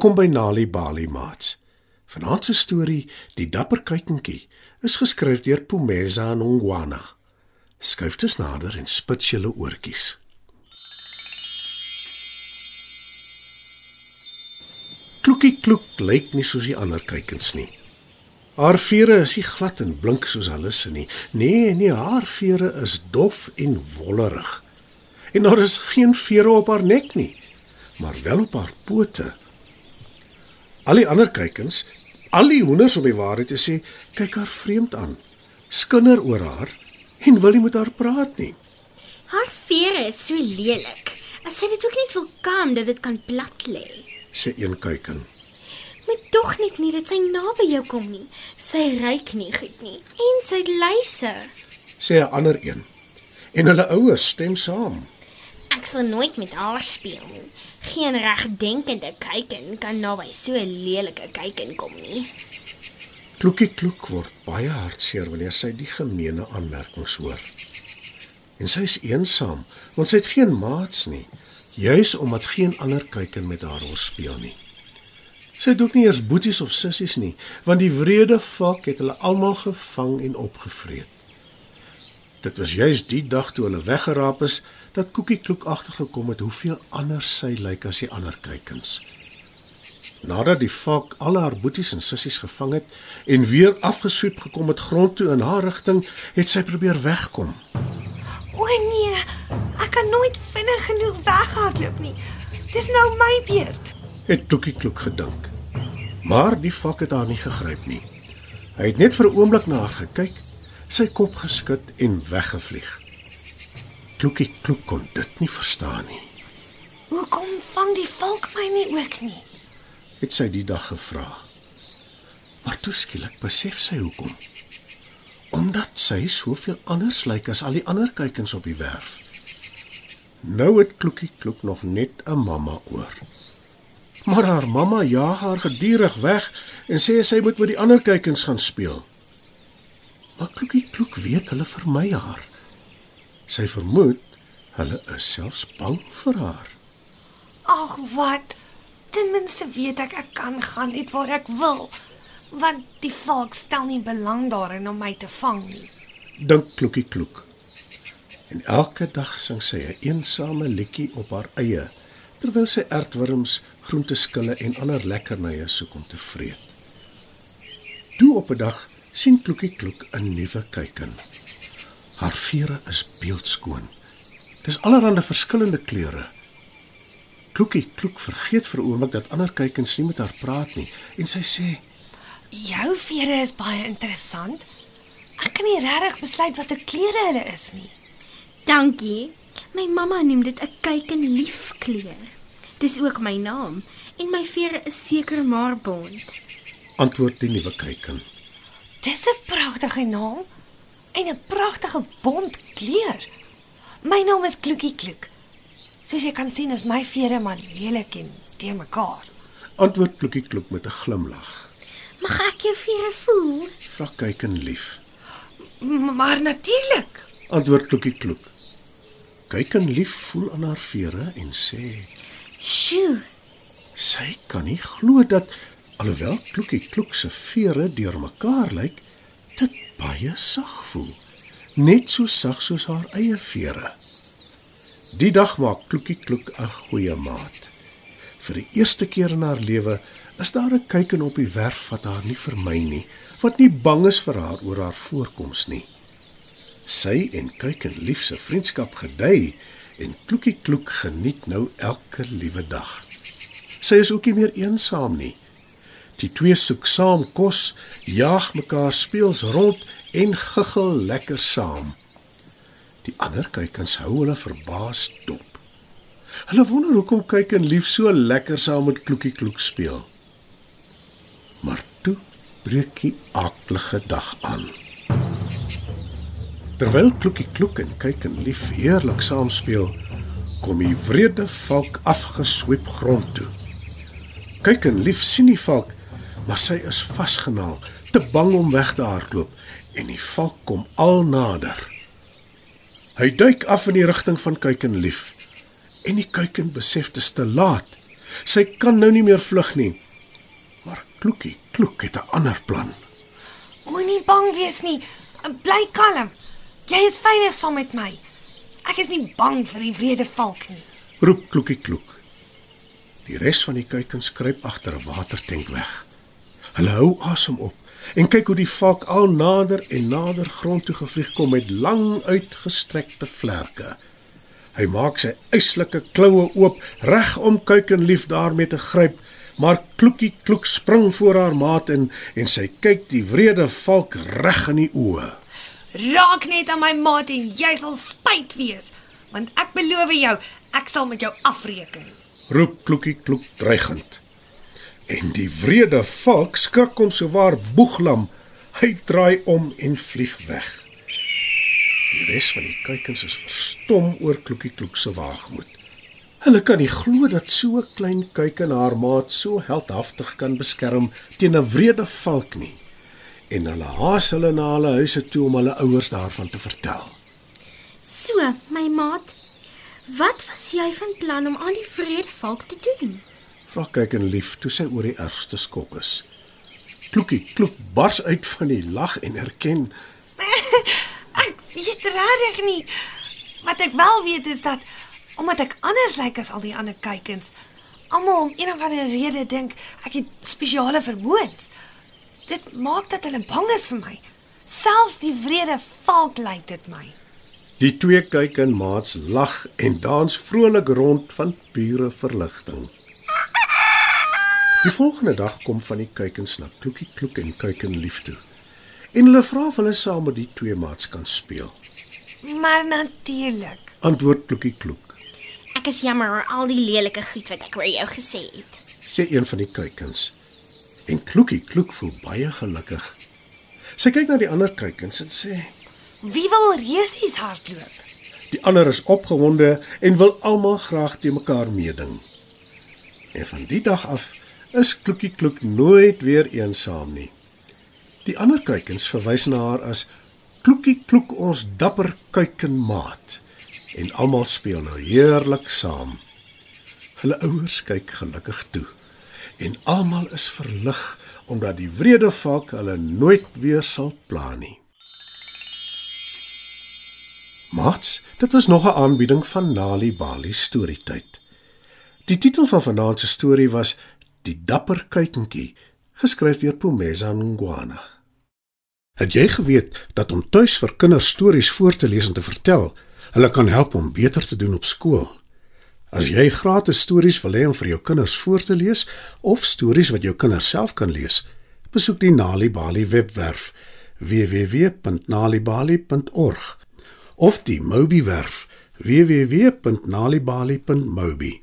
Welkom by Nali Bali Mats. Vanaand se storie, Die dapper kuikentjie, is geskryf deur Pumeza Nongwana. Skuif dus nader en spits julle oortjies. Kloekie kloek lyk nie soos die ander kuikens nie. Haar vere is nie glad en blink soos hulle se nie. Nee, nee, haar vere is dof en wollerig. En daar is geen vere op haar nek nie, maar wel op haar pote. Al die ander kuikens, al die hoenders om die waarheid te sê, kyk haar vreemd aan. Skinder oor haar en wil nie met haar praat nie. Haar vere is so lelik. As sy dit ook net wil kam dat dit kan plat lê. sê een kuiken. Moet tog net nie dat sy naby jou kom nie. Sy ruik nie goed nie en sy luise. sê 'n ander een. En hulle ouers stem saam. Ek sal nooit met haar speel nie. Geen regdenkende kyken kan naby so 'n lelike kyken kom nie. Kloekie kloek word baie hartseer wanneer sy die gemeene aanmerkings hoor. En sy is eensaam, want sy het geen maats nie, juis omdat geen ander kuiken met haar wil speel nie. Sy het ook nie eers boeties of sissies nie, want die wrede valk het hulle almal gevang en opgevreet. Dit was juis die dag toe hulle weggeraap is dat Koekie Kloek agtergekom het hoeveel anders sy lyk as die ander kuikens. Nadat die valk al haar boeties en sissies gevang het en weer afgesweep gekom het grond toe in haar rigting, het sy probeer wegkom. O nee, ek kan nooit vinnig genoeg weghardloop nie. Dis nou my beurt. Het Kloekie Kloek gedink. Maar die valk het haar nie gegryp nie. Hy het net vir 'n oomblik na haar gekyk, sy kop geskud en weggevlieg. Kloekie Kloek kon dit nie verstaan nie. Hoekom vang die volk my nie ook nie? het sy die dag gevra. Maar toe skielik besef sy hoekom. Omdat sy soveel anders lyk as al die ander kuikens op die werf. Nou het Kloekie Kloek nog net 'n mamma oor. Maar haar mamma jaag haar gedurig weg en sê sy moet met die ander kuikens gaan speel. Maar Kloekie Kloek weet hulle vermy haar. Sy vermoed hulle is selfs bang vir haar. Ag wat. Ten minste weet ek ek kan gaan net waar ek wil, want die volk stel nie belang daarin om my te vang nie. dink Kloekie Kloek. En elke dag sing sy 'n eensame liedjie op haar eie terwyl sy aardwurms, groenteskille en ander lekkernye soek om te vreet. Toe op 'n dag sien Kloekie Kloek 'n nuwe kuiken. Haar vere is beeldskoon. Dis allerlei verskillende kleure. Kloekie Kloek vergeet vir 'n oomblik dat ander kuikens nie met haar praat nie en sy sê: Jou vere is baie interessant. Ek kan nie regtig besluit watter kleure hulle is nie. Dankie. My mamma noem dit 'n kyken liefkleur. Dis ook my naam en my vere is seker maar bont. Antwoord die nuwe kuiken. Dis 'n pragtige naam en 'n pragtige bont kleur. My naam is Kloekie Kloek. Soos jy kan sien is my vere maar lelik en te mekaar. Antwoord Kloekie Kloek met 'n glimlag. Mag ek jou vere voel? Vra kuiken lief. M maar natuurlik. Antwoord Kloekie Kloek. Kuiken lief voel aan haar vere en sê Sjoe, sy kan nie glo dat alhoewel Kloekie Kloek se vere deurmekaar lyk, dit baie sag voel. Net so sag soos haar eie vere. Die dag maak Kloekie Kloek 'n goeie maat. Vir die eerste keer in haar lewe is daar 'n kuiken op die werf wat haar nie vermy nie, wat nie bang is vir haar oor haar voorkoms nie. Sy en kuiken lief se vriendskap gedei en Kloekie Kloek geniet nou elke liewe dag. Sy is ook nie meer eensaam nie. Die twee soek saam kos, jaag mekaar speels rond en giggel lekker saam. Die ander kuikens hou hulle verbaas dop. Hulle wonder hoekom kuiken lief so lekker saam met Kloekie Kloek speel. Maar toe breek die aaklige dag aan. Terwyl Kloekie Kloek en Kuiken lief heerlik saam speel, kom die wrede valk afgesweep grond toe. Kuiken lief sien die valk, maar sy is vasgenaal, te bang om weg te hardloop en die valk kom al nader. Hy duik af in die rigting van Kuiken lief en die kuiken besef dit is te laat. Sy kan nou nie meer vlug nie. Maar Kloekie Kloek het 'n ander plan. Moenie bang wees nie. Bly kalm. Jy is veilig saam met my. Ek is nie bang vir die wrede valk nie. Roep Kloekie Kloek. Die res van die kuikens kruip agter 'n watertank weg. Hulle hou asem op en kyk hoe die valk al nader en nader grond toe gevlieg kom met lang uitgestrekte vlerke. Hy maak sy eislike kloue oop reg om kuikenlief daarmee te gryp, maar Kloekie Kloek spring voor haar maat in en sy kyk die wrede valk reg in die oë. Raak net aan my maat en jy sal spyt wees, want ek beloof jou, ek sal met jou afreken. Roep Kloekie Kloek dreigend. En die wrede valk skrik hom sowaar boeglam. Hy draai om en vlieg weg. Die res van die kuikens is verstom oor Kloekie Kloek se waagmoed. Hulle kan nie glo dat so 'n klein kuiken haar maat so heldhaftig kan beskerm teen 'n wrede valk nie. En hulle haas hulle na hulle huise toe om hulle ouers daarvan te vertel. So, my maat, wat was jy van plan om aan die vredevalk te doen? Vra kuiken lief toe sy oor die ergste skok is. Kloekie Kloek bars uit van die lag en erken Ek weet regtig nie. Wat ek wel weet is dat omdat ek anders lyk as al die ander kuikens, almal om een of ander rede dink ek het spesiale vermoëns. Dit maak dat hulle bang is vir my. Selfs die wrede valk lyk dit my. Die twee kuiken maats lag en dans vrolik rond van pure verligting. Die volgende dag kom van die kuikens na Kloekie Kloek en Kuiken lief toe. En hulle vra of hulle saam met die twee maats kan speel. Maar natuurlik. Antwoord Kloekie Kloek, Ek is jammer oor al die lelike goed wat ek oor jou gesê het. sê een van die kuikens. En Kloekie Kloek voel baie gelukkig. Sy kyk na die ander kuikens en sê: Wie wil resies hardloop? Die ander is opgewonde en wil almal graag te mekaar meeding. En van die dag af is Kloekie Kloek nooit weer eensaam nie. Die ander kuikens verwys na haar as Kloekie Kloek ons dapper kuikenmaat en almal speel nou heerlik saam. Hulle ouers kyk gelukkig toe en almal is verlig omdat die wrede valk hulle nooit weer sal pla nie. Mats, dit was nog 'n aanbieding van Nali Bali Storytyd. Die titel van vanaand se storie was Die dapper kuikentjie, geskryf deur Pumeza Ngwana. Het jy geweet dat om tuis vir kinders stories voor te lees en te vertel, hulle kan help om beter te doen op skool? As jy gratis stories wil hê om vir jou kinders voor te lees of stories wat jou kinders self kan lees, besoek die Nali Bali webwerf www.nalibali.org of die Mobi werf www.nalibali.mobi.